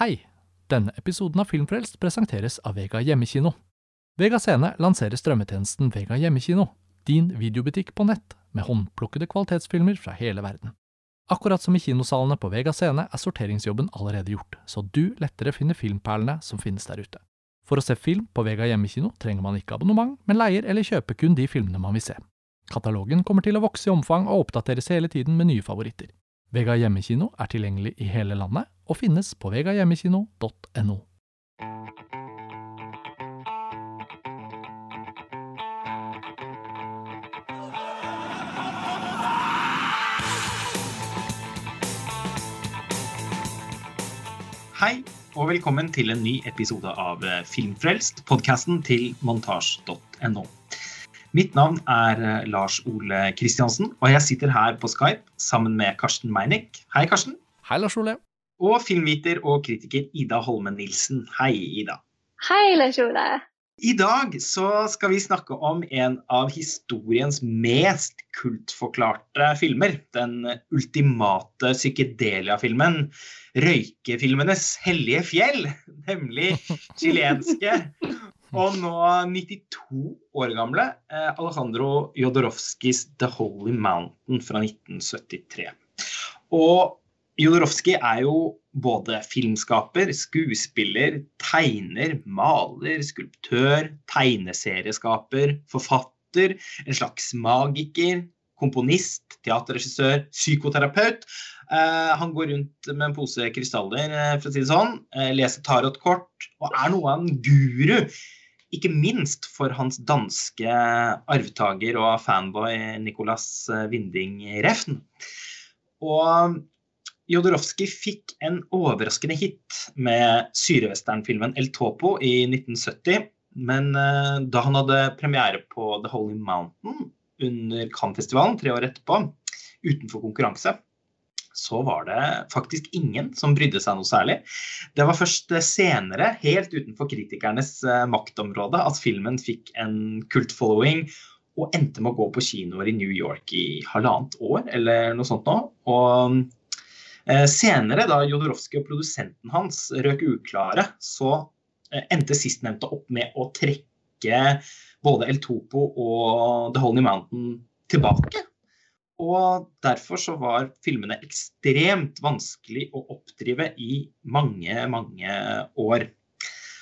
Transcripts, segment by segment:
Hei! Denne episoden av Filmfrelst presenteres av Vega Hjemmekino. Vega Scene lanserer strømmetjenesten Vega Hjemmekino, din videobutikk på nett, med håndplukkede kvalitetsfilmer fra hele verden. Akkurat som i kinosalene på Vega Scene er sorteringsjobben allerede gjort, så du lettere finner filmperlene som finnes der ute. For å se film på Vega Hjemmekino trenger man ikke abonnement, men leier eller kjøper kun de filmene man vil se. Katalogen kommer til å vokse i omfang og oppdateres hele tiden med nye favoritter. Vega Hjemmekino er tilgjengelig i hele landet og finnes på vegahjemmekino.no. Hei, og velkommen til en ny episode av Filmfrelst, podkasten til montasj.no. Mitt navn er eh, Lars Ole Kristiansen, og jeg sitter her på Skype sammen med Karsten Meinick. Hei, Karsten. Hei, Lars Ole. Og filmviter og kritiker Ida Holmen Nilsen. Hei, Ida. Hei, Lars Ole. I dag så skal vi snakke om en av historiens mest kultforklarte filmer. Den ultimate psykedelia-filmen. Røykefilmenes hellige fjell, nemlig chilenske og nå 92 år gamle eh, Alejandro Jodorowskis The Holy Mountain fra 1973. Og Jodorowsky er jo både filmskaper, skuespiller, tegner, maler, skulptør, tegneserieskaper, forfatter, en slags magiker, komponist, teaterregissør, psykoterapeut. Eh, han går rundt med en pose krystaller, eh, for å si det sånn, eh, leser tarotkort og er noe av en guru. Ikke minst for hans danske arvtaker og fanboy Nicolas Winding Refn. Og Jodorowsky fikk en overraskende hit med syrevesternfilmen El Topo i 1970. Men uh, da han hadde premiere på The Holy Mountain under Cannes-festivalen tre år etterpå, utenfor konkurranse, så var det faktisk ingen som brydde seg noe særlig. Det var først senere, helt utenfor kritikernes uh, maktområde, at filmen fikk en kultfollowing og endte med å gå på kinoer i New York i halvannet år eller noe sånt nå. Og Eh, senere, da Jodorowsky og produsenten hans røk uklare, så eh, endte sistnevnte opp med å trekke både El Topo og The Holy Mountain tilbake. Og derfor så var filmene ekstremt vanskelig å oppdrive i mange, mange år.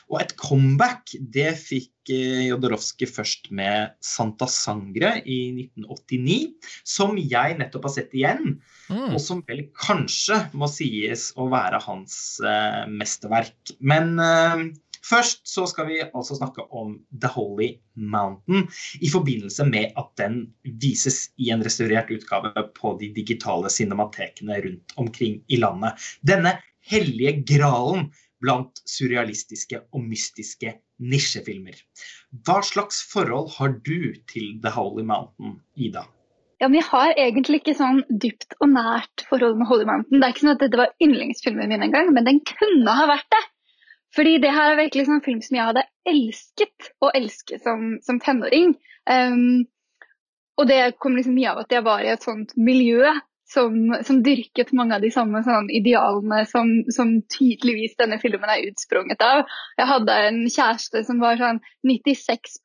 Og et comeback det fikk eh, Jodorowsky først med Santa Sangre i 1989, som jeg nettopp har sett igjen, mm. og som vel kanskje må sies å være hans eh, mesterverk. Men eh, først så skal vi altså snakke om The Holy Mountain i forbindelse med at den vises i en restaurert utgave på de digitale cinematekene rundt omkring i landet. Denne hellige gralen blant surrealistiske og mystiske nisjefilmer. Hva slags forhold har du til The Holy Mountain, Ida? Ja, men Jeg har egentlig ikke sånn dypt og nært forhold med Holy Mountain. Det er ikke sånn at dette var yndlingsfilmen min engang, men den kunne ha vært det. Fordi det her er virkelig sånn film som jeg hadde elsket å elske som, som tenåring. Um, og det kom liksom mye av at jeg var i et sånt miljø som, som, dyrket mange av de samme sånn, idealene som, som, tydeligvis denne filmen er utsprunget av. Jeg hadde en kjæreste som var sånn 96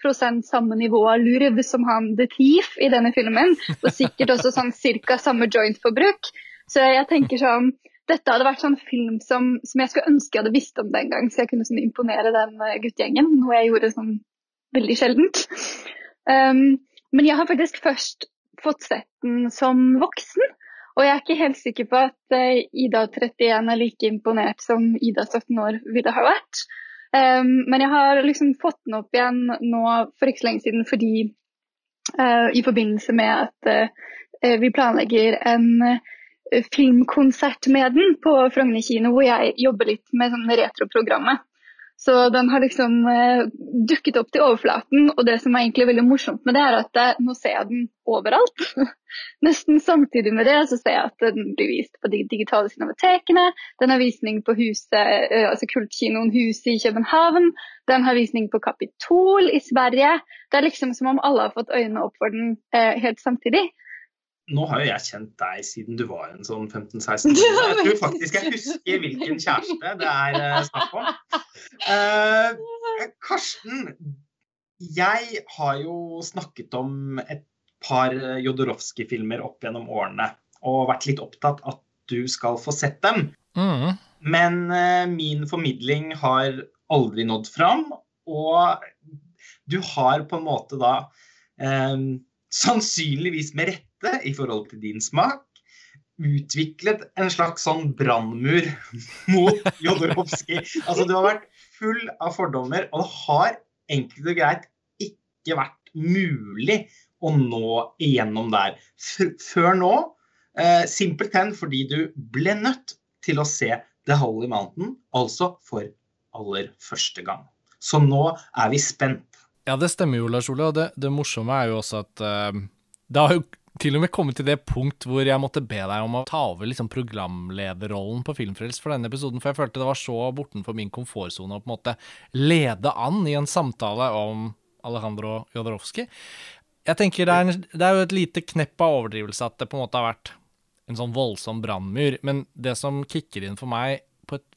samme nivå av lurv som han The Thief i denne filmen. Og sikkert også sånn cirka samme joint-forbruk. Så jeg tenker sånn dette hadde vært sånn film som, som, jeg skulle ønske jeg hadde visst om den gang, så jeg kunne sånn imponere den uh, guttegjengen. Noe jeg gjorde sånn veldig sjeldent. Um, men jeg har faktisk først fått sett den som voksen. Og jeg er ikke helt sikker på at uh, Ida 31 er like imponert som Ida 17 år ville ha vært. Um, men jeg har liksom fått den opp igjen nå for ikke så lenge siden fordi uh, i forbindelse med at uh, vi planlegger en filmkonsert med den på Frogner kino, hvor jeg jobber litt med sånn retroprogrammet. Så den har liksom uh, dukket opp til overflaten. Og det som er egentlig veldig morsomt med det, er at uh, nå ser jeg den overalt. Nesten samtidig med det så ser jeg at den blir vist på de digitale cinematekene. Den har visning på huset, uh, altså kultkinoen Huset i København. Den har visning på Kapitol i Sverige. Det er liksom som om alle har fått øynene opp for den helt samtidig. Nå har jo jeg kjent deg siden du var en sånn 15-16 år. Jeg tror faktisk jeg husker hvilken kjæreste det er uh, snakk om. Eh, Karsten, jeg har jo snakket om et par Jodorowsky-filmer opp gjennom årene og vært litt opptatt at du skal få sett dem. Mm. Men eh, min formidling har aldri nådd fram, og du har på en måte da sannsynligvis med rette rette i forhold til din smak, utviklet en slags sånn brannmur mot Jodorowsky. Altså, du har vært full av fordommer, og det har enkelt og greit ikke vært mulig å nå igjennom der. Før nå, eh, simpelthen fordi du ble nødt til å se The Holy Mountain, altså for aller første gang. Så nå er vi spent. Ja, det stemmer jo, Lars Ole. Og det, det morsomme er jo også at uh, det har jo til og med kommet til det punkt hvor jeg måtte be deg om å ta over liksom programlederrollen på Filmfrelst for denne episoden, for jeg følte det var så bortenfor min komfortsone å på en måte lede an i en samtale om Alejandro Jodorowsky. Jeg tenker det er, det er jo et lite knepp av overdrivelse at det på en måte har vært en sånn voldsom brannmur, men det som kicker inn for meg på et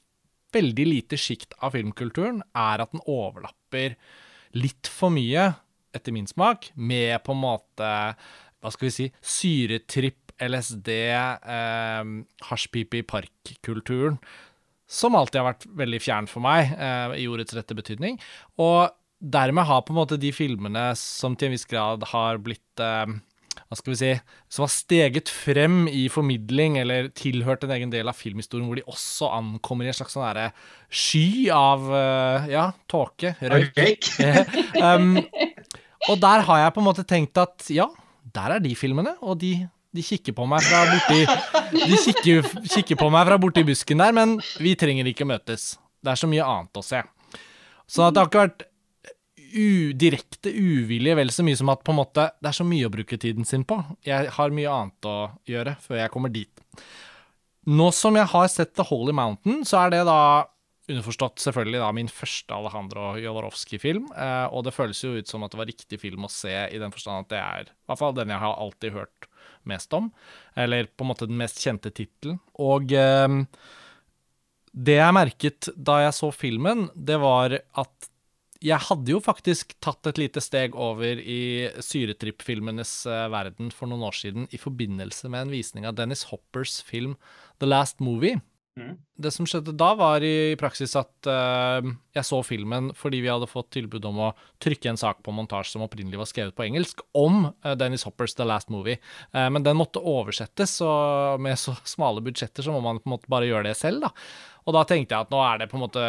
veldig lite sjikt av filmkulturen, er at den overlapper litt for mye, etter min smak, med på en måte hva skal vi si, syretripp, LSD, eh, hasjpipe i parkkulturen, som alltid har vært veldig fjern for meg, eh, i ordets rette betydning. Og dermed har på en måte de filmene som til en viss grad har blitt eh, hva skal vi si, som har steget frem i formidling eller tilhørt en egen del av filmhistorien, hvor de også ankommer i en slags sånn derre sky av uh, ja, tåke, røyk. um, og der har jeg på en måte tenkt at ja, der er de filmene, og de, de kikker på meg fra borti De kikker, kikker på meg fra borti busken der, men vi trenger ikke møtes. Det er så mye annet å se. Så det har ikke vært u, direkte uvilje vel så mye som at på en måte det er så mye å bruke tiden sin på. Jeg har mye annet å gjøre før jeg kommer dit. Nå som jeg har sett The Holy Mountain, så er det da underforstått selvfølgelig da min første Alejandro Jodorowsky-film. Eh, og det føles jo ut som at det var riktig film å se, i den forstand at det er i hvert fall den jeg har alltid hørt mest om. Eller på en måte den mest kjente tittelen. Og eh, det jeg merket da jeg så filmen, det var at jeg hadde jo faktisk tatt et lite steg over i syretripp-filmenes uh, verden for noen år siden i forbindelse med en visning av Dennis Hoppers film The Last Movie. Mm. Det som skjedde da, var i praksis at uh, jeg så filmen fordi vi hadde fått tilbud om å trykke en sak på montasje som opprinnelig var skrevet på engelsk, om uh, Dennis Hoppers The Last Movie. Uh, men den måtte oversettes, og med så smale budsjetter så må man på en måte bare gjøre det selv, da. Og da tenkte jeg at nå er det på en måte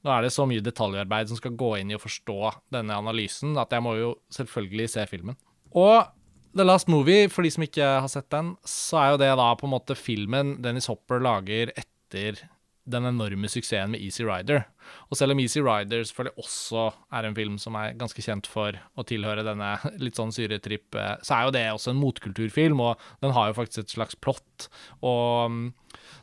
nå er det så mye detaljarbeid som skal gå inn i å forstå denne analysen, at jeg må jo selvfølgelig se filmen. Og The Last Movie, for de som ikke har sett den, så er jo det da på en måte filmen Dennis Hopper lager etter etter den enorme suksessen med Easy Rider. Og selv om Easy Rider selvfølgelig også er en film som er ganske kjent for å tilhøre denne litt sånn syretripp, eh, så er jo det også en motkulturfilm, og den har jo faktisk et slags plott. Og um,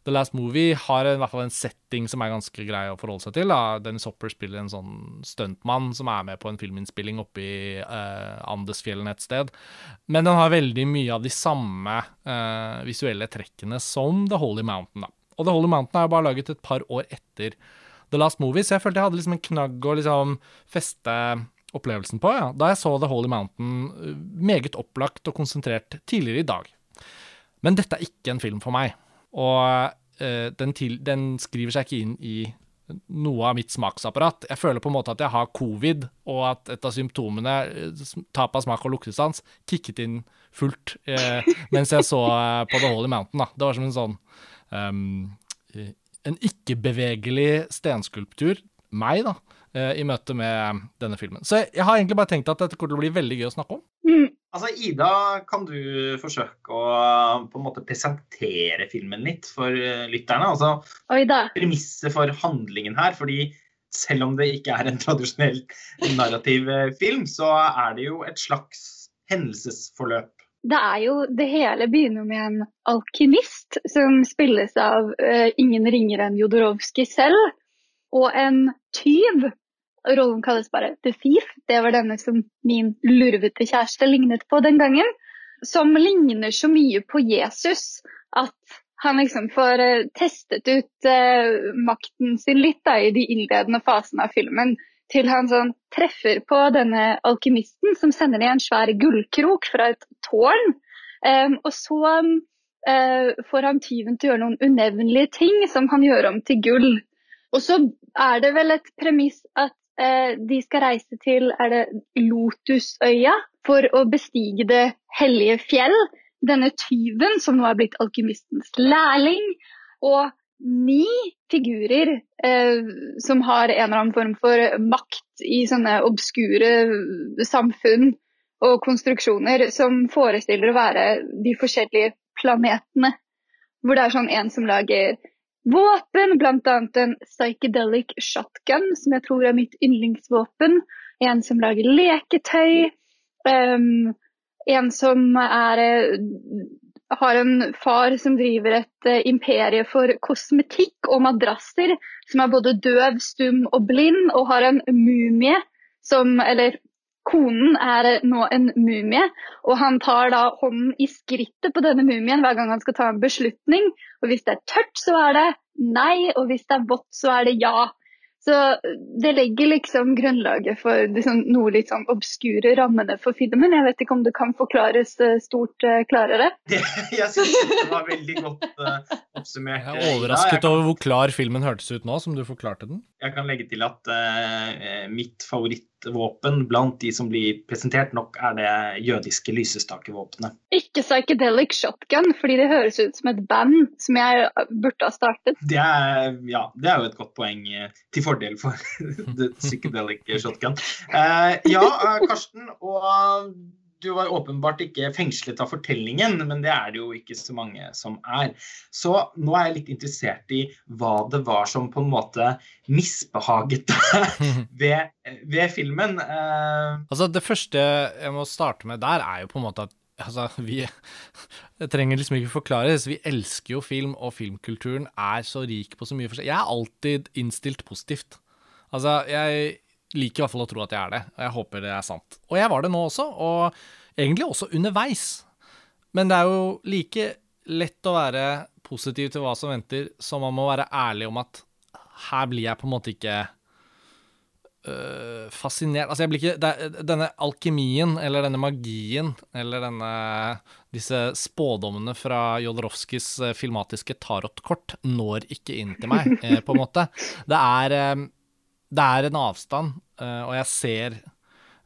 The Last Movie har i hvert fall en setting som er ganske grei å forholde seg til. Da. Dennis Hopper spiller en sånn stuntmann som er med på en filminnspilling oppe i uh, Andesfjellene et sted. Men den har veldig mye av de samme uh, visuelle trekkene som The Holy Mountain. da. Og The Holy Mountain er jo bare laget et par år etter The Last Movie, så jeg følte jeg hadde liksom en knagg å liksom feste opplevelsen på, ja. da jeg så The Holy Mountain eh, meget opplagt og konsentrert tidligere i dag. Men dette er ikke en film for meg, og uh, den, til, den, skriver seg ikke inn i noe av mitt smaksapparat. Jeg føler på en måte at jeg har covid, og at et av symptomene, eh, tap av smak og luktesans, kicket inn fullt uh, mens jeg så på The Holy Mountain. Da. Det var som en sånn um, en ikke-bevegelig stenskulptur, meg, da, uh, i møte med denne filmen. Så jeg, har egentlig bare tenkt at dette kommer til å bli veldig gøy å snakke om. Mm. Altså, Ida, kan du forsøke å på en måte presentere filmen litt for uh, lytterne? Altså, Premisset for handlingen her. fordi selv om det ikke er en tradisjonell narrativ uh, film, så er det jo et slags hendelsesforløp det er jo Det hele begynner med en alkymist som spilles av uh, ingen ringere enn Jodorowsky selv, og en tyv. Rollen kalles bare The Thief. Det var denne som min lurvete kjæreste lignet på den gangen. som ligner så mye på Jesus at han liksom får uh, testet ut uh, makten sin litt da, i de innledende fasene av filmen. Til han sånn treffer på denne alkymisten som sender ned en svær gullkrok fra et tårn. Um, og så uh, får han tyven til å gjøre noen unevnelige ting som han gjør om til gull. Og så er det vel et premiss at de skal reise til er det Lotusøya for å bestige det hellige fjell denne tyven, som nå er blitt alkymistens lærling, og ni figurer eh, som har en eller annen form for makt i sånne obskure samfunn og konstruksjoner som forestiller å være de forskjellige planetene. Hvor det er sånn en som lager våpen, bl.a. en psychedelic shotgun, som jeg tror er mitt yndlingsvåpen. En som lager leketøy. Um, en som er, eh, har en far som driver et uh, imperie for kosmetikk og madrasser, som er både døv, stum og blind, og har en mumie som Eller konen er nå en mumie, og han tar da hånden i skrittet på denne mumien hver gang han skal ta en beslutning. Og hvis det er tørt, så er det nei, og hvis det er vått, så er det ja. Så det legger liksom grunnlaget for liksom noe litt sånn obskure rammene for filmen. Jeg vet ikke om det kan forklares eh, stort uh, klarere? Det, jeg syns det var veldig godt uh, oppsummert. Jeg er overrasket over hvor klar filmen hørtes ut nå, som du forklarte den. Jeg kan legge til at uh, mitt favorittvåpen blant de som blir presentert, nok er det jødiske lysestakevåpenet. Ikke psychedelic shotgun, fordi det høres ut som et band som jeg burde ha startet. Det er, ja, det er jo et godt poeng til fordel for psychedelic shotgun. Uh, ja, Karsten. og du var åpenbart ikke fengslet av fortellingen, men det er det jo ikke så mange som er. Så nå er jeg litt interessert i hva det var som på en måte misbehaget deg ved, ved, filmen. Uh... Altså, det første jeg må starte med der, er jo på en måte at Altså, vi trenger liksom ikke forklares. Vi elsker jo film, og filmkulturen er så rik på så mye forskjell. Jeg er alltid innstilt positivt. Altså, jeg liker i hvert fall å tro at jeg er det, og jeg håper det er sant. Og jeg var det nå også, og egentlig også underveis. Men det er jo like lett å være positiv til hva som venter, som man må være ærlig om at her blir jeg på en måte ikke øh, fascinert Altså, jeg blir ikke det, Denne alkemien, eller denne magien, eller denne Disse spådommene fra Jodorowskis øh, filmatiske tarotkort når ikke inn til meg, eh, på en måte. Det er øh, det er en avstand, uh, og jeg ser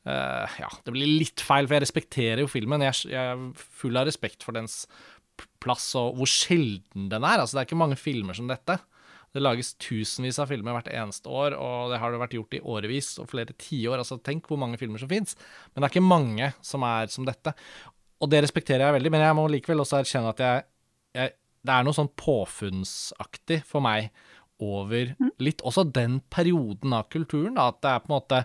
uh, Ja, det blir litt feil, for jeg respekterer jo filmen. Jeg, jeg, er full av respekt for dens plass og hvor sjelden den er. Altså, det er ikke mange filmer som dette. Det lages tusenvis av filmer hvert eneste år, og det har det vært gjort i årevis og flere tiår. Altså, tenk hvor mange filmer som fins. Men det er ikke mange som er som dette. Og det respekterer jeg veldig, men jeg må likevel også erkjenne at jeg, jeg Det er noe sånn påfunnsaktig for meg over mm. litt også den perioden av kulturen. Da, at det er på en måte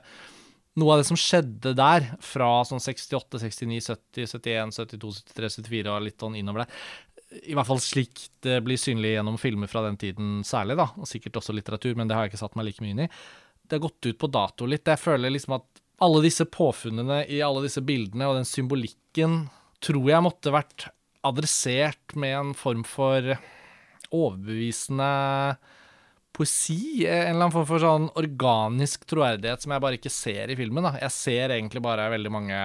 noe av det som skjedde der, fra sånn 68, 69, 70, 71, 72, 73, 74 og litt sånn innover der. I hvert fall slik det blir synlig gjennom filmer fra den tiden særlig, da, og sikkert også litteratur, men det har jeg ikke satt meg like mye inn i. Det har gått ut på dato litt. Jeg føler liksom at alle disse påfunnene i alle disse bildene og den symbolikken tror jeg måtte vært adressert med en form for overbevisende poesi, en eller annen form for sånn organisk troverdighet som jeg bare ikke ser i filmen. Da. Jeg ser egentlig bare veldig mange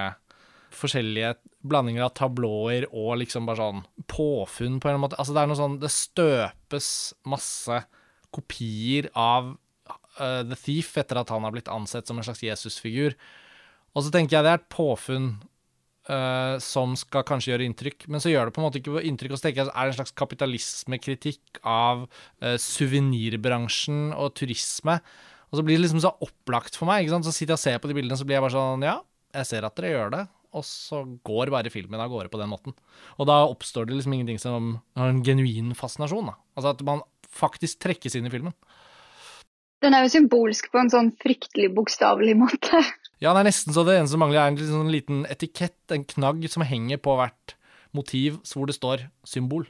forskjellige blandinger av tablåer og liksom bare sånn påfunn på en eller annen måte. Altså det er noe sånn Det støpes masse kopier av uh, The Thief etter at han har blitt ansett som en slags Jesusfigur. Og så tenker jeg det er et påfunn Uh, som skal kanskje gjøre inntrykk, men så gjør det på en måte ikke inntrykk. Og så tenker jeg, Er det en slags kapitalismekritikk av uh, suvenirbransjen og turisme? Og så blir det liksom så opplagt for meg. Så sitter jeg og ser på de bildene, så blir jeg bare sånn Ja, jeg ser at dere gjør det. Og så går bare filmen av gårde på den måten. Og da oppstår det liksom ingenting som har en genuin fascinasjon. da. Altså at man faktisk trekkes inn i filmen. Den er jo symbolsk på en sånn fryktelig bokstavelig måte. Ja, det er nesten så det eneste som mangler, er en sånn liten etikett, en knagg som henger på hvert motiv hvor det står symbol.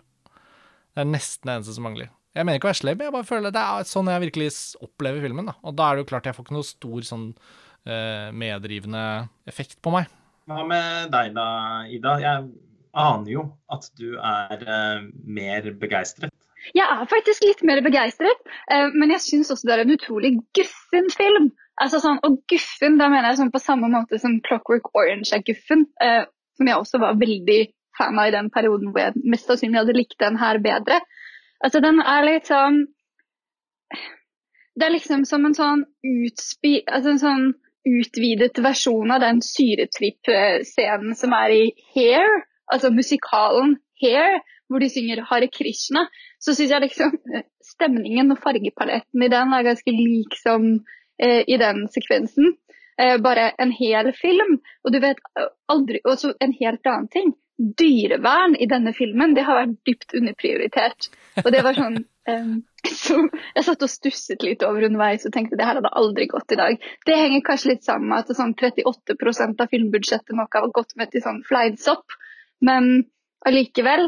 Det er nesten det eneste som mangler. Jeg mener ikke å være slem, jeg bare føler det er sånn jeg virkelig opplever filmen. da. Og da er det jo klart jeg får ikke noe stor sånn eh, meddrivende effekt på meg. Hva med deg da, Ida? Jeg aner jo at du er uh, mer begeistret. Jeg er faktisk litt mer begeistret, uh, men jeg syns også det er en utrolig guffen film. Altså sånn, Og guffen, da mener jeg sånn på samme måte som Clockwork Orange er guffen, eh, som jeg også var veldig fan av i den perioden hvor jeg mest sannsynlig hadde likt den her bedre. Altså Den er litt sånn Det er liksom som en sånn utspi... Altså en sånn utvidet versjon av den syretripp-scenen som er i Hair, altså musikalen Hair, hvor de synger Hare Krishna, så syns jeg liksom stemningen og fargepaletten i den er ganske lik som eh, i den sekvensen. Eh, bare en hel film. Og du vet aldri Også en helt annen ting. Dyrevern i denne filmen, det har vært dypt underprioritert. Og det var sånn så Jeg satt og stusset litt over underveis og tenkte det her hadde aldri gått i dag. Det henger kanskje litt sammen med at sånn 38% av filmbudsjettet nok har gått med til sånn fleinsopp, men allikevel.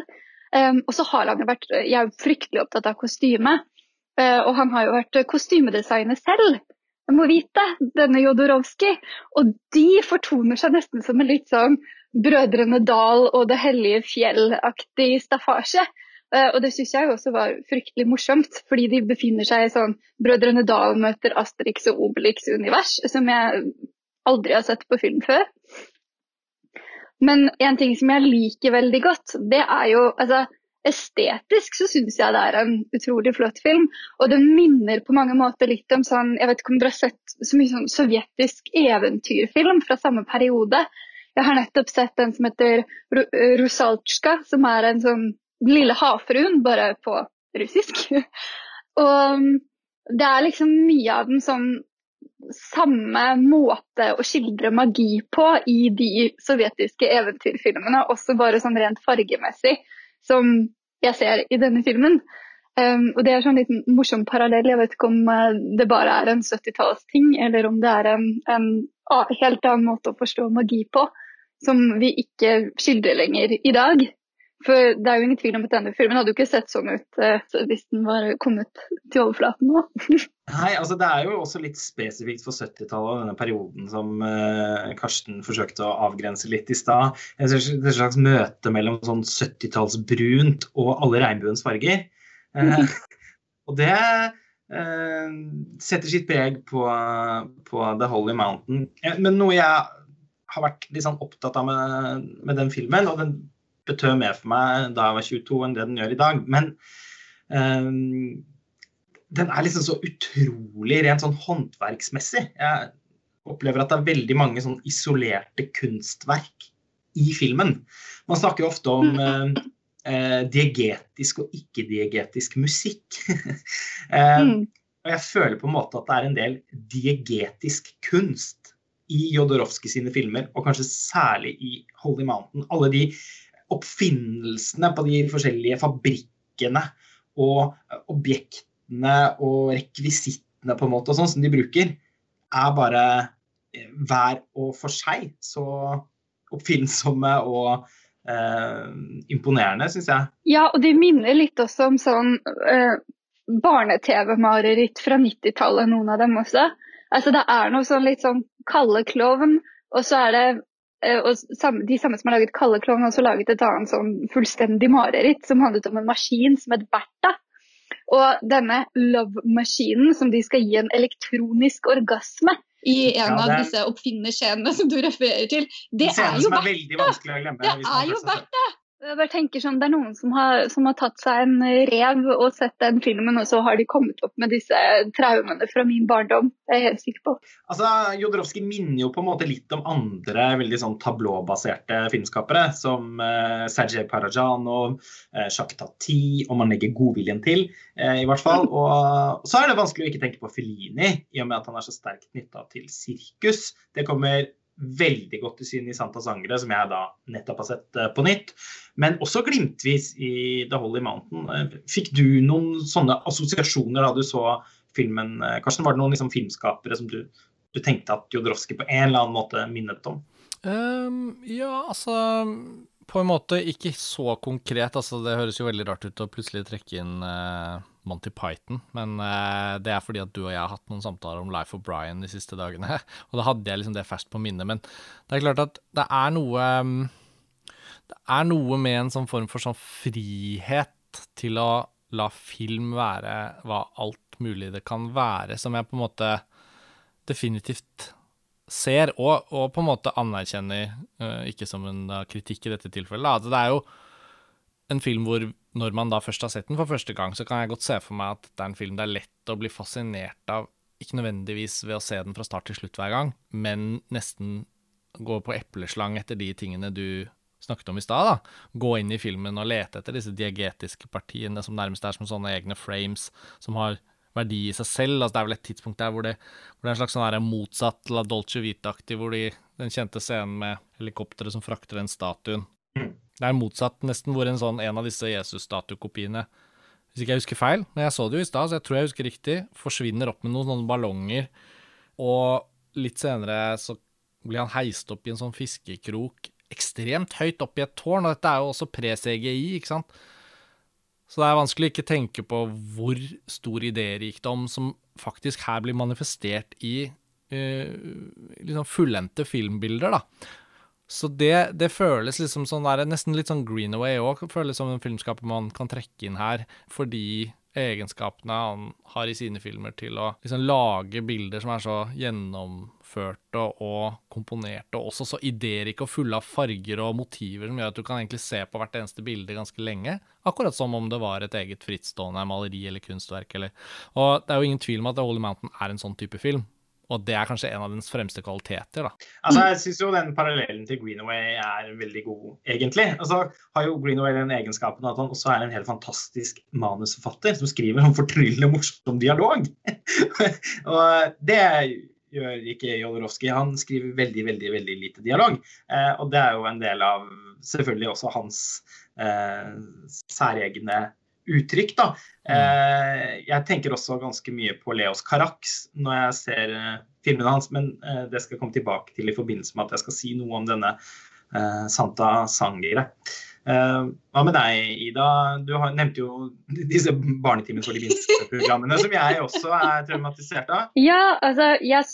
Og så har han jo vært Jeg er jo fryktelig opptatt av kostyme, og han har jo vært kostymedesigner selv. Må vite, denne Jodorowsky. Og de fortoner seg nesten som en litt sånn Brødrene Dal og Det hellige fjell-aktig staffasje. Eh, og det syns jeg også var fryktelig morsomt, fordi de befinner seg i sånn Brødrene Dal møter Asterix og Obelix-univers, som jeg aldri har sett på film før. Men en ting som jeg liker veldig godt, det er jo altså Estetisk så syns jeg det er en utrolig flott film. Og den minner på mange måter litt om sånn Jeg vet ikke om dere har sett så mye sånn sovjetisk eventyrfilm fra samme periode. Jeg har nettopp sett den som heter Rusaltsjka, som er en sånn lille havfruen, bare på russisk. og um, det er liksom mye av den sånn samme måte å skildre magi på i de sovjetiske eventyrfilmene, også bare sånn rent fargemessig, som jeg ser i denne filmen. Um, og det er sånn liten morsom parallell. Jeg vet ikke om uh, det bare er en 70-tallsting, eller om det er en, en, helt annen måte å forstå magi på, som vi ikke skildrer lenger i dag. For det er jo ingen tvil om at denne filmen hadde jo ikke sett sånn ut eh, hvis den var kommet til overflaten nå. Nei, altså det er jo også litt spesifikt for 70-tallet og denne perioden som eh, Karsten forsøkte å avgrense litt i stad. Et slags møte mellom sånn 70-tallsbrunt og alle regnbuens farger. Eh, og det eh, setter sitt preg på, på, The Holy Mountain. Men noe jeg har vært litt sånn opptatt av med, med den filmen, og den betød mer for meg da jeg var 22 enn det den gjør i dag. Men um, den er liksom så utrolig rent sånn håndverksmessig. Jeg opplever at det er veldig mange sånn isolerte kunstverk i filmen. Man snakker jo ofte om uh, uh, diegetisk og ikke-diegetisk musikk. uh. Og jeg føler på en måte at det er en del diegetisk kunst i Jodorowsky sine filmer, og kanskje særlig i Holy Mountain. Alle de oppfinnelsene på de forskjellige fabrikkene og objektene og rekvisittene på en måte og sånn som de bruker, er bare eh, hver og for seg så oppfinnsomme og eh, imponerende, syns jeg. Ja, og de minner litt også om sånn eh, barne-TV-mareritt fra 90-tallet, noen av dem også. Altså Det er noe sånn litt sånn kalde Klovn, og så er det Eh, og de samme som har laget Kalle Klovn, har også laget et annet sånn fullstendig mareritt som handlet om en maskin som het Bertha. Og denne love-maskinen som de skal gi en elektronisk orgasme i en ja, av disse oppfinnerscenene som du refererer til, det er jo Bertha! Det er jo Bertha! Jeg bare tenker sånn, Det er noen som har, som har, tatt seg en rev og sett den filmen, og så har de kommet opp med disse traumene fra min barndom. Det er jeg helt sikker på. Altså, Jodorowsky minner jo på en måte litt om andre veldig sånn tablåbaserte filmskapere, som eh, Sergej Parajanov, eh, Jacques Tati, om man legger godviljen til, eh, i hvert fall. Og så er det vanskelig å ikke tenke på Felini, i og med at han er så sterkt knytta til sirkus. Det kommer veldig godt i sin i Santa Sangre, som jeg da nettopp har sett eh, på nytt. Men også glimtvis i The Holy Mountain. Eh, fikk du noen sånne assosiasjoner da du så filmen? Eh, Karsten, var det noen liksom, filmskapere som du, du, tenkte at Jodorowsky på en eller annen måte minnet om? Um, ja, altså På en måte ikke så konkret. Altså, det høres jo veldig rart ut å plutselig trekke inn uh Monty Python, men uh, det er fordi at du og jeg har hatt noen samtaler om Life of Brian de siste dagene, og da hadde jeg liksom det ferskt på minnet. Men det er klart at det er noe um, det er noe med en sånn form for sånn frihet til å la film være hva alt mulig det kan være, som jeg på en måte definitivt ser, og, og på en måte anerkjenner, uh, ikke som en kritikk i dette tilfellet. Altså, det er jo en film hvor når man da først har sett den for første gang, så kan jeg godt se for meg at det er en film det er lett å bli fascinert av, ikke nødvendigvis ved å se den fra start til slutt hver gang, men nesten gå på epleslang etter de tingene du snakket om i stad. Gå inn i filmen og lete etter disse diagetiske partiene som nærmest er som sånne egne frames som har verdi i seg selv. Altså, det er vel et tidspunkt der hvor det, hvor det er en slags sånn motsatt La Dolce Vita-aktig, hvor de, den kjente scenen med helikopteret som frakter den statuen. Mm. Det er motsatt nesten, hvor en sånn en av disse Jesus-statuekopiene hvis ikke jeg husker feil, men jeg så det jo i stad, så jeg tror jeg husker riktig, forsvinner opp med noen sånne ballonger, og litt senere så blir han heist opp i en sånn fiskekrok ekstremt høyt opp i et tårn, og dette er jo også pre-CGI, ikke sant. Så det er vanskelig å ikke tenke på hvor stor idérikdom som faktisk her blir manifestert i uh, liksom fullendte filmbilder, da. Så det, det, føles liksom sånn der, nesten litt sånn Greenaway òg, føles som en filmskaper man kan trekke inn her, fordi egenskapene han har i sine filmer til å liksom lage bilder som er så gjennomførte og komponerte, og også så idérike og fulle av farger og motiver som gjør at du kan egentlig se på hvert eneste bilde ganske lenge. Akkurat som om det var et eget frittstående maleri eller kunstverk. Eller. Og det er jo ingen tvil om at The Holy Mountain er en sånn type film. Og det er kanskje en av dens fremste kvaliteter. da. Altså, Jeg syns jo den parallellen til Greenaway er veldig god, egentlig. Altså, Har jo Greenaway den egenskapen at han også er en helt fantastisk manusforfatter som skriver en fortryllende morsom dialog. og det gjør ikke Jodorowsky. Han skriver veldig, veldig veldig lite dialog. Eh, og det er jo en del av selvfølgelig også hans eh, særegne uttrykk. Da. Mm. Eh, jeg tenker også ganske mye på Leos Carax når jeg ser eh, filmene hans, men eh, det skal jeg komme tilbake til i forbindelse med at jeg skal si noe om denne Santa Sangere. hva med deg, Ida? Du nevnte jo disse Barnetimen for de minste-programmene, som jeg også er traumatisert av. Ja, altså, jeg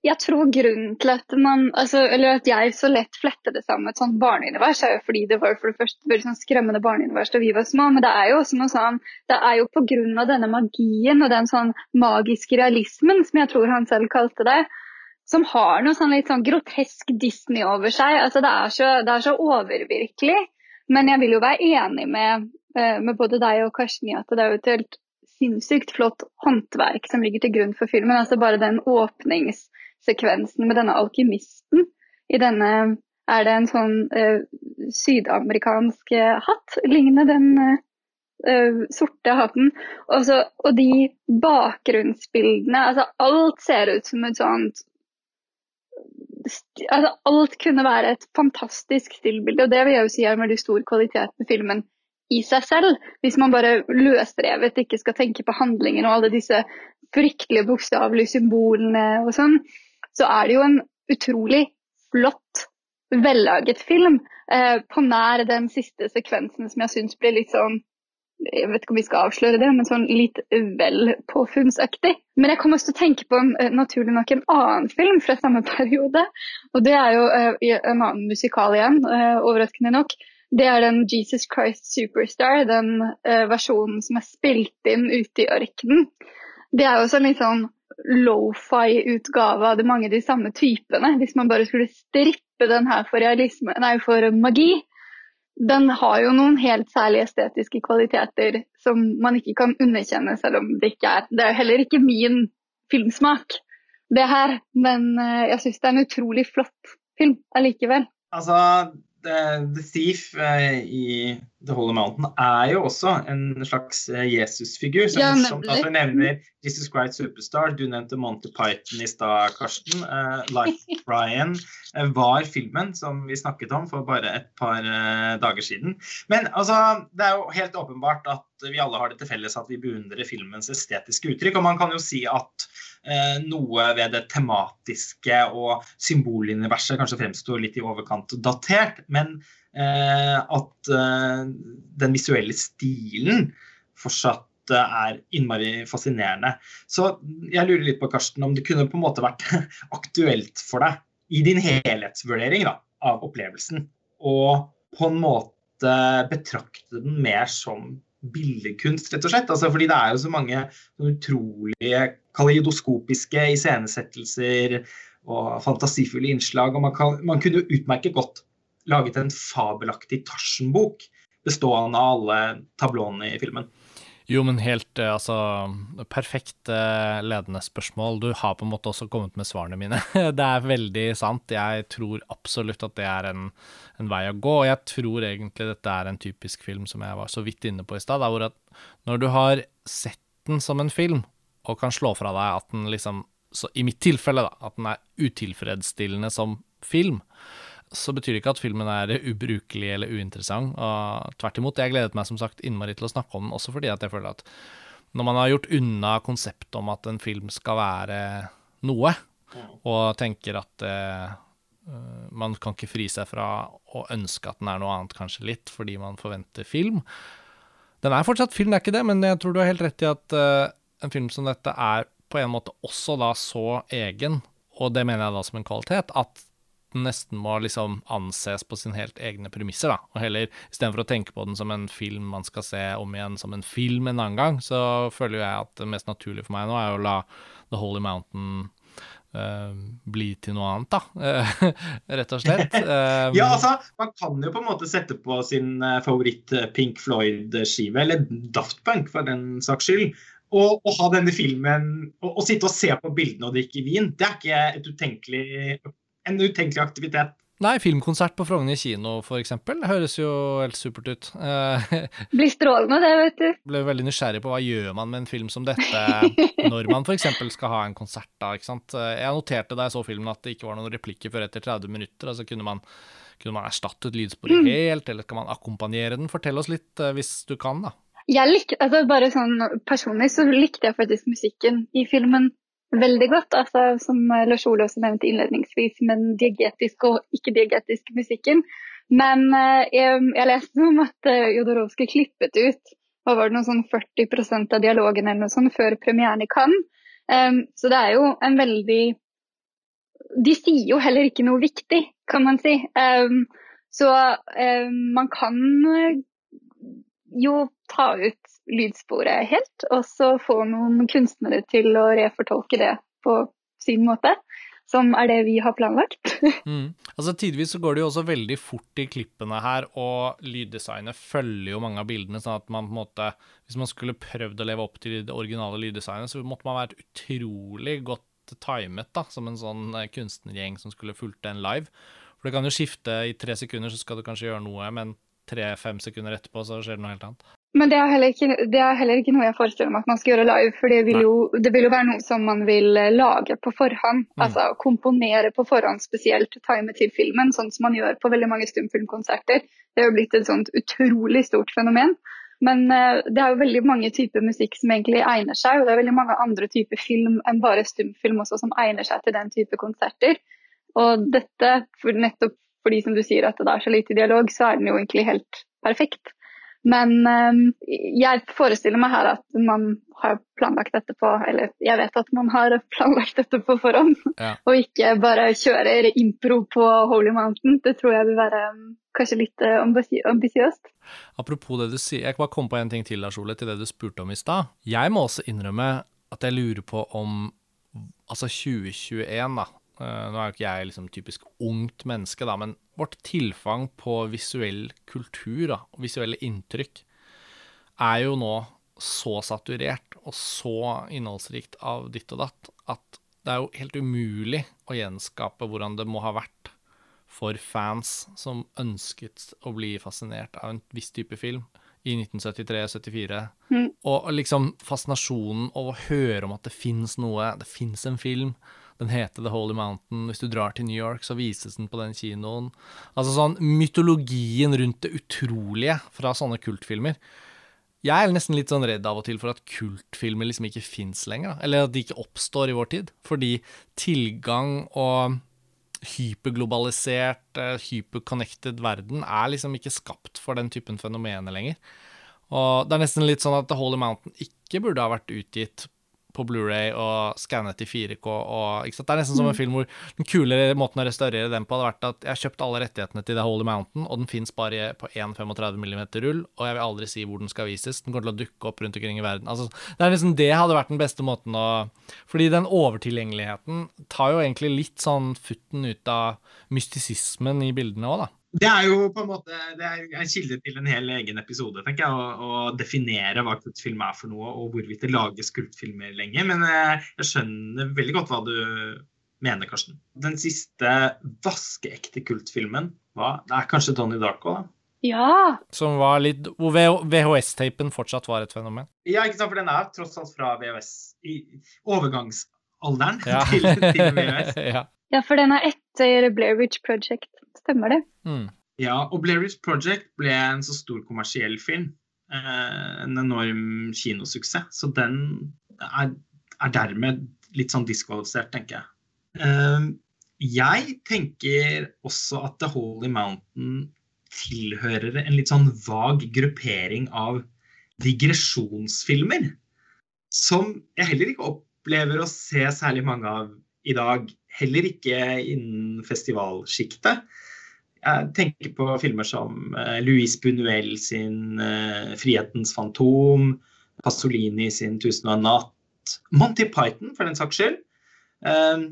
jeg tror grunnen til at man, altså, eller at jeg så lett fletter det sammen med et sånt barneunivers, er jo fordi det var for det første veldig sånn skremmende barneunivers da vi var små. Men det er jo også noe sånn, det er jo pga. denne magien og den sånn magiske realismen, som jeg tror han selv kalte det, som har noe sånn litt sånn grotesk Disney over seg. Altså, det er så, det er så overvirkelig. Men jeg vil jo være enig med, eh, med både deg og Karsten i at det er jo et helt sinnssykt flott håndverk som ligger til grunn for filmen. altså Bare den åpnings sekvensen med denne alkymisten. I denne er det en sånn uh, sydamerikansk uh, hatt, lignende den uh, sorte hatten. Også, og de bakgrunnsbildene, altså alt ser ut som et sånt altså Alt kunne være et fantastisk stillbilde, og det vil jeg jo si er en veldig stor kvalitet med filmen i seg selv. Hvis man bare løsrevet ikke skal tenke på handlingen og alle disse fryktelige bokstavelige symbolene og sånn, så er det jo en utrolig flott, vellaget film. Eh, på nær den siste sekvensen som jeg syns ble litt sånn jeg vet ikke om vi skal avsløre det, men sånn litt vel påfunnsaktig. Men jeg kom også til å tenke på en, eh, naturlig nok en annen film fra samme periode. Og det er jo uh, en annen musikal igjen, uh, overraskende nok. Det er den Jesus Christ Superstar, den versjonen som er spilt inn ute i ørkenen. Det er jo sånn litt sånn lofi-utgave av de mange de samme typene. Hvis man bare skulle strippe den her for, realisme, nei, for magi. Den har jo noen helt særlige estetiske kvaliteter som man ikke kan underkjenne, selv om det ikke er Det er jo heller ikke min filmsmak, det her. Men eh, jeg syns det er en utrolig flott film allikevel. Altså, The Thief uh, i The Holy Mountain er jo også en slags uh, Jesus-figur. Så ja, at du nevner Jesus Christ Superstar. Du nevnte Monty Python i stad, Karsten. Uh, Life Brian var filmen som vi snakket om for bare et par dager siden. Men altså, det er jo helt åpenbart at vi alle har det til felles at vi beundrer filmens estetiske uttrykk. Og man kan jo si at Eh, noe ved det tematiske og symboluniverset kanskje fremstår litt i overkant datert. Men eh, at eh, den visuelle stilen fortsatt er innmari fascinerende. Så jeg lurer litt på, Karsten, om det kunne på en måte vært aktuelt for deg i din helhetsvurdering da, av opplevelsen å på en måte betrakte den mer som billedkunst, rett og slett. Altså, fordi det er jo så mange utrolige kaleidoskopiske iscenesettelser og fantasifulle innslag. Og man, kan, man kunne jo utmerket godt laget en fabelaktig Tarzan-bok bestående av alle tablåene i filmen. Jo, men helt eh, altså Perfekt eh, ledende spørsmål. Du har på en måte også kommet med svarene mine. Det er veldig sant. Jeg tror absolutt at det er en, en, vei å gå. Og jeg tror egentlig dette er en typisk film som jeg var så vidt inne på i stad. Når du har sett den som en film, og kan slå fra deg at den liksom I mitt tilfelle, da, at den er utilfredsstillende som film så betyr det ikke at filmen er ubrukelig eller uinteressant. og Tvert imot. Jeg gledet meg som sagt innmari til å snakke om den, også fordi at jeg føler at når man har gjort unna konseptet om at en film skal være noe, og tenker at eh, man kan ikke fri seg fra å ønske at den er noe annet, kanskje litt, fordi man forventer film. Den er fortsatt film, det er ikke det, men jeg tror du har helt rett i at eh, en film som dette er på en måte også da så egen, og det mener jeg da som en kvalitet, at den nesten må liksom anses på sin helt egne premisser, da. Og heller, istedenfor å tenke på den som en film man skal se om igjen som en film en annen gang, så føler jeg at det mest naturlige for meg nå er å la The Holy Mountain Uh, bli til noe annet, da. rett og slett. Uh, ja, altså, man kan jo på en måte sette på sin favoritt Pink Floyd-skive, eller Daft Punk for den saks skyld, og, og, ha denne filmen og, og, sitte og se på bildene og drikke vin. Det er ikke et utenkelig en utenkelig aktivitet. Nei, filmkonsert på Frogner kino f.eks. høres jo helt supert ut. Blir strålende det, vet du. Ble veldig nysgjerrig på hva gjør man med en film som dette når man f.eks. skal ha en konsert da, ikke sant. Jeg noterte da jeg så filmen at det ikke var noen replikker før etter 30 minutter. altså kunne man, kunne man erstattet lydsporet mm. helt, eller skal man akkompagnere den? Fortell oss litt eh, hvis du kan, da. Jeg lik, altså bare sånn Personlig så likte jeg faktisk musikken i filmen veldig godt. Altså, som Lars Ole også nevnte innledningsvis, med den diagetiske og ikke-diagetiske musikken. Men eh, jeg, jeg, leste om at uh, Jodorowsky klippet ut hva var det noe sånn 40% av dialogen eller noe sånt før premieren i Cannes. Um, så det er jo en veldig De sier jo heller ikke noe viktig, kan man si. Um, så um, man kan jo ta ut lydsporet helt, og så få noen kunstnere til å refortolke det på sin måte. Som er det vi har planlagt. mm. Altså Tidvis så går det jo også veldig fort i klippene her, og lyddesignet følger jo mange av bildene. sånn at man på en måte, Hvis man skulle prøvd å leve opp til det originale lyddesignet, så måtte man vært utrolig godt timet, da, som en sånn eh, kunstnergjeng som skulle fulgt den live. For det kan jo skifte i tre sekunder, så skal du kanskje gjøre noe, men tre-fem sekunder etterpå så skjer det noe helt annet. Men det er, ikke, det er, heller ikke, noe jeg forestiller meg at man skal gjøre live. For det vil, jo, det vil jo være noe som man vil eh, lage på forhånd. Mm. Altså komponere på forhånd, spesielt time til filmen, sånn som man gjør på veldig mange stumfilmkonserter. Det er jo blitt et sånt utrolig stort fenomen. Men uh, det er jo veldig mange typer musikk som egentlig egner seg, og det er veldig mange andre typer film enn bare stumfilm også som egner seg til den type konserter. Og dette, for nettopp fordi som du sier at det er så lite dialog, så er den jo egentlig helt perfekt. Men um, jeg forestiller meg her at man har planlagt dette på Eller jeg vet at man har planlagt dette på forhånd, ja. og ikke bare kjører impro på Holy Mountain. Det tror jeg vil være um, kanskje litt uh, ambisiøst. Apropos det du sier, jeg kan bare komme på en ting til Lars Ole, til det du spurte om i stad. Jeg må også innrømme at jeg lurer på om altså 2021, da, nå er jo ikke jeg liksom typisk ungt menneske, da, men vårt tilfang på visuell kultur da, og visuelle inntrykk er jo nå så saturert og så innholdsrikt av ditt og datt at det er jo helt umulig å gjenskape hvordan det må ha vært for fans som ønsket å bli fascinert av en viss type film i 1973-74. Mm. Og liksom fascinasjonen av å høre om at det fins noe, det fins en film den heter The Holy Mountain. Hvis du drar til New York, så vises den på den kinoen. Altså sånn mytologien rundt det utrolige fra sånne kultfilmer. Jeg er nesten litt sånn redd av og til for at kultfilmer liksom ikke fins lenger. Eller at de ikke oppstår i vår tid. Fordi tilgang og hyperglobalisert, eh, hyperconnected verden er liksom ikke skapt for den typen fenomener lenger. Og det er nesten litt sånn at The Holy Mountain ikke burde ha vært utgitt på Blu-ray og skannet i 4K. Og? Det er nesten som en Mm. film hvor den kulere måten å restaurere den på hadde vært at jeg har kjøpt alle rettighetene til The Holy Mountain, og den fins bare på på 1,35 mm rull, og jeg vil aldri si hvor den skal vises. Den kommer til å dukke opp rundt omkring i verden. Altså, det er liksom det hadde vært den beste måten å Fordi den overtilgjengeligheten tar jo egentlig litt sånn futten ut av mystisismen i bildene òg, da. Det er jo på en måte det er en kilde til en hel egen episode, tenker jeg, å, å definere hva kultfilm er for noe, og hvorvidt det lages kultfilmer lenger. Men jeg, jeg skjønner veldig godt hva du mener, Karsten. Den siste vaskeekte kultfilmen var Det er kanskje Donnie Darko, da? Ja. Som var litt Hvor VHS-tapen fortsatt var et fenomen. Ja, ikke sant, for den er tross alt fra VHS. I overgangsalderen Ja. til, til VHS. ja. ja, for den er etter Blair Witch Project. Stemmer det? Mm. Ja, og Blair Witch Project ble en så stor kommersiell film. Eh, en enorm kinosuksess. Så den er, er dermed litt sånn diskvalifisert, tenker jeg. Eh, jeg tenker også at The Holy Mountain tilhører en litt sånn vag gruppering av digresjonsfilmer. Som jeg heller ikke opplever å se særlig mange av i dag. Heller ikke innen festivalsjiktet. Jeg tenker på filmer som Luis Louise Buñuel sin eh, 'Frihetens fantom', Pasolini sin 'Tusen og en natt', Monty Python for den saks skyld. Eh,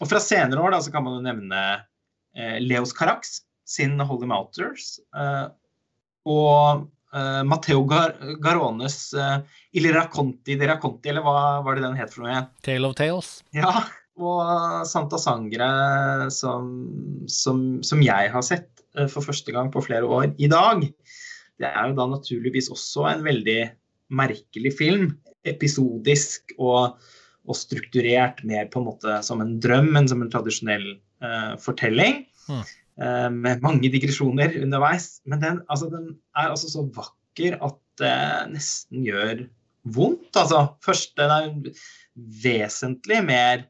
og fra senere år da, så kan man jo nevne eh, Leos Carax sin 'Holy Mouters'. eh, og eh, Matteo Gar Garones 'Il racconti de racconti', eller hva var det den het for noe? Tale of Tales. Ja, og Santa Sangre, som, som, som jeg har sett eh, for første gang på flere år i dag, det er jo da naturligvis også en veldig merkelig film. Episodisk og, og strukturert mer på en måte som en drøm enn som en tradisjonell uh, fortelling. Mm. Uh, med mange digresjoner underveis. Men den, altså, den er altså så vakker at det nesten gjør vondt. Altså, først, den er vesentlig mer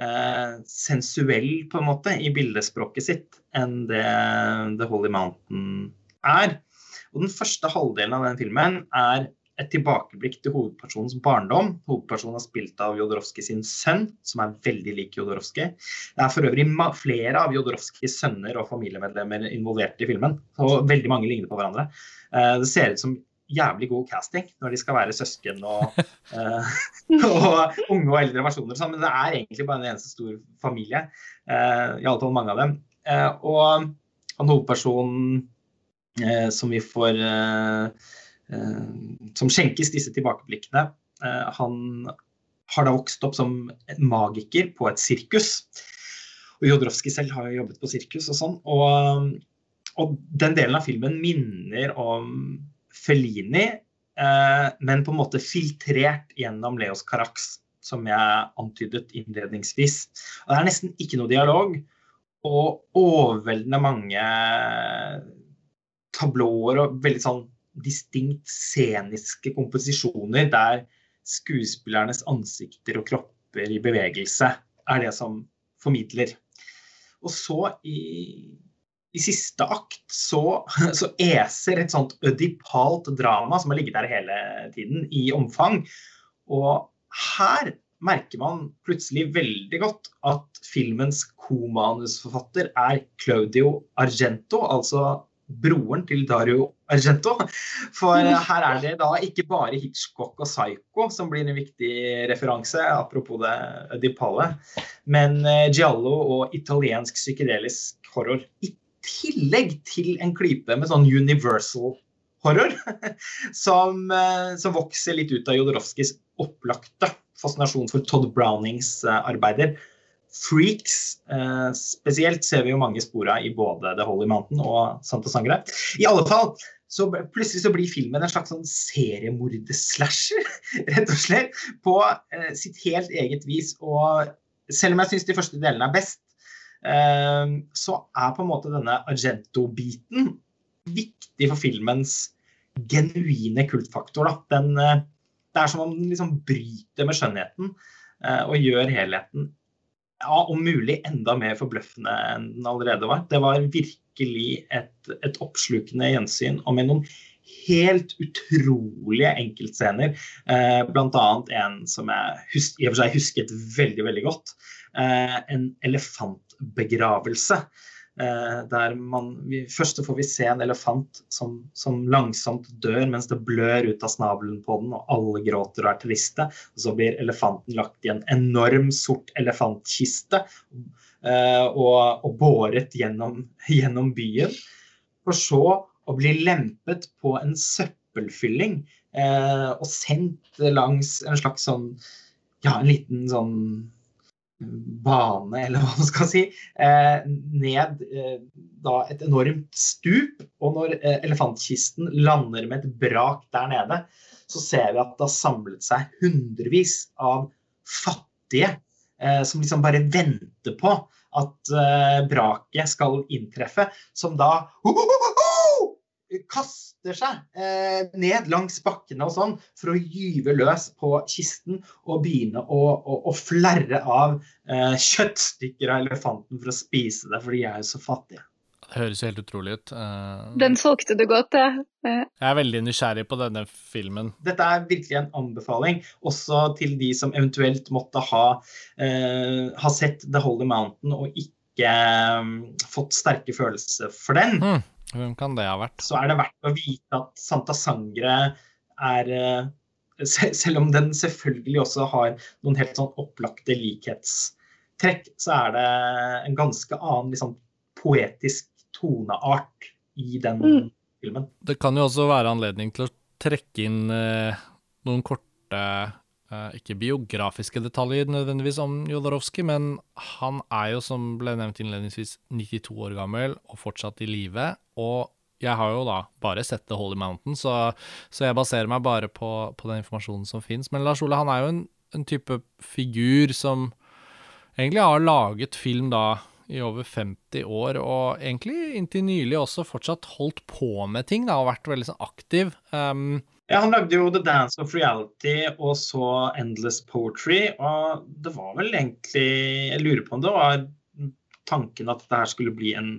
eh, sensuell på en måte i bildespråket sitt enn det The Holy Mountain er. Og Den første halvdelen av den filmen er et tilbakeblikk til hovedpersonens barndom. Hovedpersonen er spilt av Jodorowsky sin sønn, som er veldig lik Jodorowsky. Det er for øvrig flere av Jodorowskys sønner og familiemedlemmer involvert i filmen. Og veldig mange ligner på hverandre. Eh, det ser ut som jævlig god casting når de skal være søsken og, uh, og unge og eldre versjoner. Men det er egentlig bare en eneste stor familie. Uh, I alle fall mange av dem. Uh, og han hovedpersonen uh, som vi får eh, eh, Som skjenkes disse tilbakeblikkene, eh, han har da vokst opp som magiker på et sirkus. Og Jodorowsky selv har jo jobbet på sirkus og sånn. Og, og den delen av filmen minner om Fellini, eh, men på en måte filtrert gjennom Leos Carax, som jeg antydet innledningsvis. Og det er nesten ikke noe dialog, og overveldende mange tablåer og veldig sånn distinkt sceniske komposisjoner der skuespillernes ansikter og kropper i bevegelse er det som formidler. Og så i, i siste akt så, så eser et sånt ødipalt drama som har ligget der hele tiden, i omfang. Og her merker man plutselig veldig godt at filmens komanusforfatter er Claudio Argento, altså broren til Dario Argento. For her er det da ikke bare Hitchcock og Psycho som blir en viktig referanse, apropos det ødipale, men giallo og italiensk psykedelisk horror. I tillegg til en klype med sånn universal horror, som, som vokser litt ut av Jodorowskis opplagte fascinasjon for Todd Brownings arbeider. Freaks eh, spesielt ser vi jo mange spor av i både The Holy Mountain og Santa Sangre. I alle fall, så plutselig så blir filmen en slags sånn seriemorder-slasher, rett og slett, på eh, sitt helt eget vis. Og selv om jeg syns de første delene er best, eh, så er på en måte denne Argento-biten viktig for filmens genuine kultfaktor. Den, det er som om den liksom bryter med skjønnheten og gjør helheten ja, om mulig enda mer forbløffende enn den allerede var. Det var virkelig et, et oppslukende gjensyn, og med noen helt utrolige enkeltscener. Eh, annet en som jeg hus i og for seg husket veldig, veldig godt. Eh, en elefantbegravelse. Eh, der man, først får vi se en elefant som, som, langsomt dør mens det blør ut av snabelen på den, og alle gråter og er triste. Og så blir elefanten lagt i en enorm sort elefantkiste eh, og, og, båret gjennom, gjennom byen. For så å bli lempet på en søppelfylling og sendt langs en slags sånn Ja, en liten sånn bane, eller hva man skal si, eh, ned eh, da et enormt stup. Og når eh, elefantkisten lander med et brak der nede, så ser vi at det har samlet seg hundrevis av fattige som liksom bare venter på at braket skal inntreffe, som da kaster seg eh, ned langs bakkene og sånn for å gyve løs på kisten og begynne å, å, å flerre av eh, kjøttstykker av elefanten for å spise det, for de er jo så fattige. Det høres jo helt utrolig ut. Uh, Den solgte du godt, ja. Jeg er veldig nysgjerrig på denne filmen. Dette er virkelig en anbefaling, også til de som eventuelt måtte ha, uh, ha sett The Holy Mountain og ikke um, fått sterke følelser for den. Mm. Hvem kan det ha vært? Så er det verdt å vite at Santa Sangre er eh, Selv om den selvfølgelig også har noen helt sånn opplagte likhetstrekk, så er det en ganske annen liksom, poetisk toneart i den mm. filmen. Det kan jo også være anledning til å trekke inn eh, noen korte ikke biografiske detaljer nødvendigvis om Jodorowsky, men han er jo, som ble nevnt innledningsvis, 92 år gammel og fortsatt i live. Og jeg har jo da bare sett The Holy Mountain, så, så jeg baserer meg bare på, på den informasjonen som fins. Men Lars Ole han er jo en, en, type figur som egentlig har laget film da i over 50 år, og egentlig inntil nylig også fortsatt holdt på med ting da, og vært veldig sånn aktiv. Um, ja, Han lagde jo The Dance of Reality og så Endless Poetry. Og det var vel egentlig Jeg lurer på om det var tanken at det her skulle bli en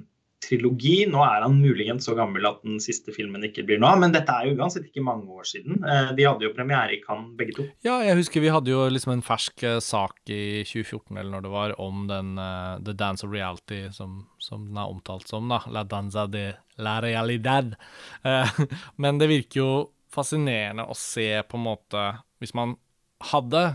trilogi. Nå er han muligens så gammel at den siste filmen ikke blir noe av, men dette er jo uansett ikke mange år siden. Eh, de hadde jo premiere i Cannes, begge to. Ja, jeg husker vi hadde jo liksom en fersk eh, sak i 2014 eller når det var, om den uh, The Dance of Reality, som, som, den er omtalt som, da. La danza de la realidad. Uh, men det virker jo fascinerende å se på en måte Hvis man hadde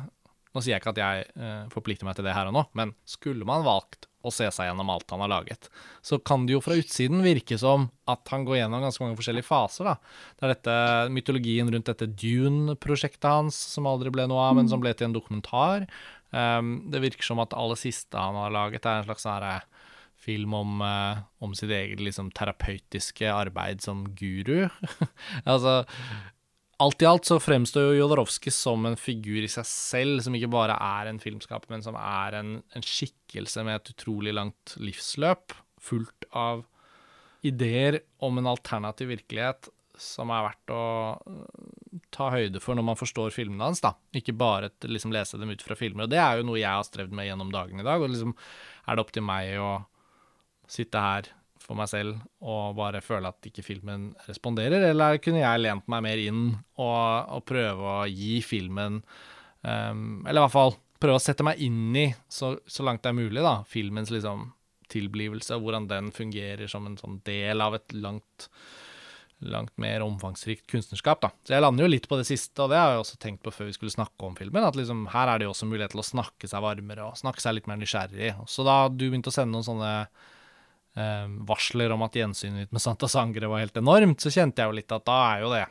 Nå sier jeg ikke at jeg eh, forplikter meg til det her og nå, men skulle man valgt å se seg gjennom alt han har laget, så kan det jo fra utsiden virke som at han går gjennom ganske mange forskjellige faser. da. Det er dette mytologien rundt dette Dune-prosjektet hans, som aldri ble noe av, men som ble til en dokumentar. Um, det virker som at det aller siste han har laget, er en slags sånn film om, eh, om sitt eget liksom, terapeutiske arbeid som guru. altså, alt i alt så fremstår jo Jodorowsky som en figur i seg selv, som ikke bare er en filmskaper, men som er en, en skikkelse med et utrolig langt livsløp, fullt av ideer om en alternativ virkelighet som er verdt å øh, ta høyde for når man forstår filmene hans, da. Ikke bare liksom lese dem ut fra filmer. Og det er jo noe jeg har strevd med gjennom dagen i dag. Og liksom er det opp til meg å sitte her for meg selv og bare føle at ikke filmen responderer, eller kunne jeg lent meg mer inn og, og prøve å gi filmen um, Eller i hvert fall prøve å sette meg inn i, så, så langt det er mulig, da, filmens liksom tilblivelse, og hvordan den fungerer som en sånn del av et langt langt mer omfangsrikt kunstnerskap. da. Så jeg lander jo litt på det siste, og det har jeg også tenkt på før vi skulle snakke om filmen. At liksom, her er det jo også mulighet til å snakke seg varmere og snakke seg litt mer nysgjerrig. Så da du begynte å sende noen sånne varsler om at gjensynet ditt med Santa Sangre var helt enormt, så kjente jeg jo litt at da er jo det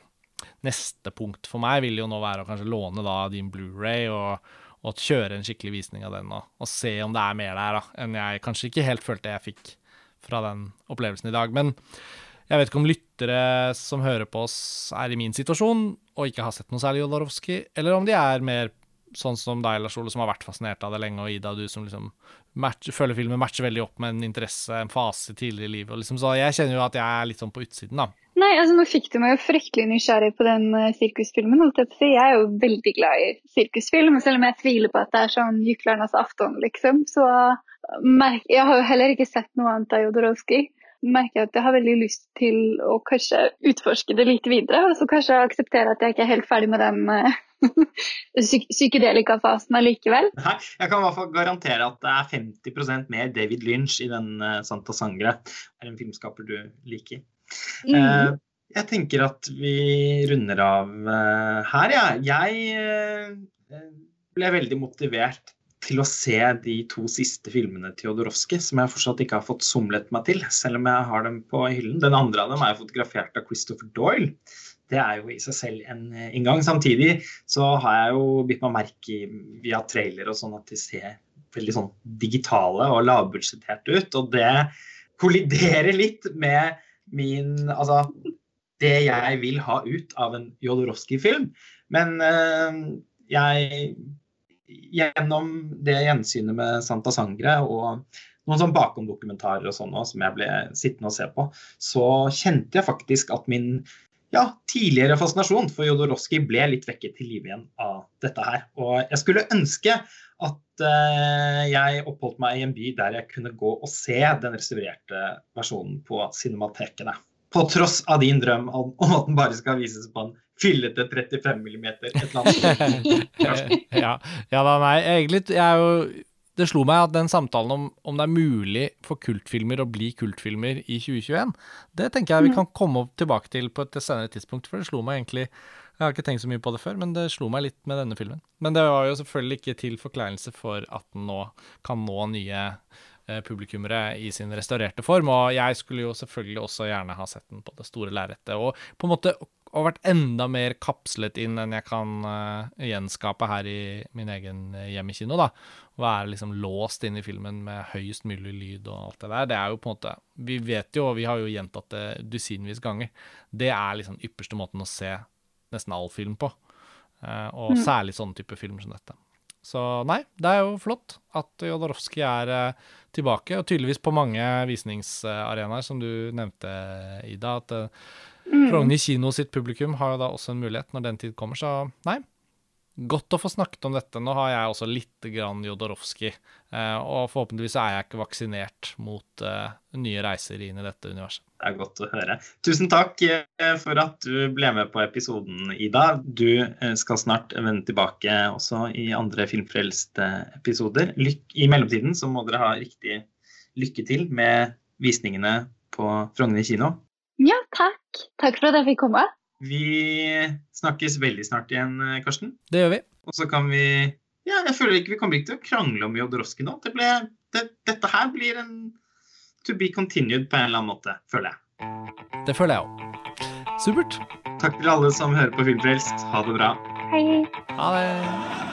Neste punkt for meg vil jo nå være å kanskje låne da din Blu-ray og, og kjøre en skikkelig visning av den og, og, se om det er mer der da, enn jeg kanskje ikke helt følte jeg fikk fra den opplevelsen i dag. Men jeg vet ikke om lyttere som hører på oss, er i min situasjon og ikke har sett noe særlig Jodorowsky, eller om de er mer sånn som deg, Lars Ole, som har vært fascinert av det lenge, og Ida, du som liksom match, føler filmen matcher veldig opp med en interesse, en fase tidligere i livet. Liksom. Så jeg kjenner jo at jeg er litt sånn på utsiden, da. Nei, altså nå fikk du meg jo fryktelig nysgjerrig på den uh, sirkusfilmen. Jeg er jo veldig glad i sirkusfilm, selv om jeg tviler på at det er sånn Juklernas afton, liksom. Så merk, jeg har jo heller ikke sett noe annet av Jodorowsky. Merker jeg at jeg har veldig lyst til å kanskje utforske det litt videre. Og så kanskje akseptere at jeg ikke er helt ferdig med den psyk psykedelikafasen allikevel. Nei, jeg kan i hvert fall garantere at det er 50% mer David Lynch i den uh, Santa Sangre. Det er en filmskaper du liker. Mm. Uh, jeg tenker at vi runder av uh, her, jeg. Ja. Jeg ble veldig motivert til å se de to siste filmene til Jodorowsky, som jeg fortsatt ikke har fått somlet meg til, selv om jeg har dem på hyllen. Den andre av dem er fotografert av Christopher Doyle. Det er jo i seg selv en eh, inngang. Samtidig så har jeg jo bitt meg merke via trailer og sånn at de ser veldig sånn digitale og lavbudsjetterte ut. Og det kolliderer litt med min Altså det jeg vil ha ut av en Jodorowsky-film. Men øh, jeg gjennom det gjensynet med Santa Sangre og noen sånn bakomdokumentarer og sånn som jeg ble sittende og se på, så kjente jeg faktisk at min ja, tidligere fascinasjon for Jodorowsky ble litt vekket til live igjen av dette her. Og jeg skulle ønske at uh, jeg oppholdt meg i en by der jeg kunne gå og se den restaurerte versjonen på cinematekene. På tross av din drøm om, at den bare skal vises på en fyllete 35 millimeter et eller annet. ja, ja da, nei, egentlig jeg er jo det slo meg at den samtalen om, om det er mulig for kultfilmer å bli kultfilmer i 2021, det tenker jeg vi mm. kan komme tilbake til på et senere tidspunkt. For det slo meg egentlig Jeg har ikke tenkt så mye på det før, men det slo meg litt med denne filmen. Men det var jo selvfølgelig ikke til forkleinelse for at den nå kan nå nye eh, publikummere i sin restaurerte form. Og jeg skulle jo selvfølgelig også gjerne ha sett den på det store lerretet. Og på en måte og vært enda mer kapslet inn enn jeg kan uh, gjenskape her i min egen uh, hjemmekino. da. Være liksom låst inn i filmen med høyest mulig lyd og alt det der. Det er jo på en måte Vi vet jo, og vi har jo gjentatt det dusinvis ganger, det er liksom ypperste måten å se nesten all film på. Uh, og mm. særlig sånne type filmer som dette. Så nei, det er jo flott at Jodorowsky er tilbake, og tydeligvis på mange visningsarenaer, som du nevnte, Ida. at Mm. Frogner kino sitt publikum har jo da også en mulighet når den tid kommer, så nei. Godt å få snakket om dette. Nå har jeg også litt grann Jodorowsky, eh, og forhåpentligvis er jeg ikke vaksinert mot uh, nye reiser inn i dette universet. Det er godt å høre. Tusen takk eh, for at du ble med på episoden, Ida. Du skal snart vende tilbake også i andre Filmfrelste episoder. I mellomtiden så må dere ha riktig lykke til med visningene på Frogner kino. Ja, takk. Takk for at jeg fikk komme. Vi snakkes veldig snart igjen, Karsten. Det gjør vi. Og så kan vi Ja, jeg føler ikke vi kommer ikke til å krangle om Jodorowsky nå. Det ble, det, dette her blir en to be continued på en eller annen måte, føler jeg. Det føler jeg òg. Supert. Takk til alle som hører på Filmfrelst. Ha det bra. Hei. Ha det.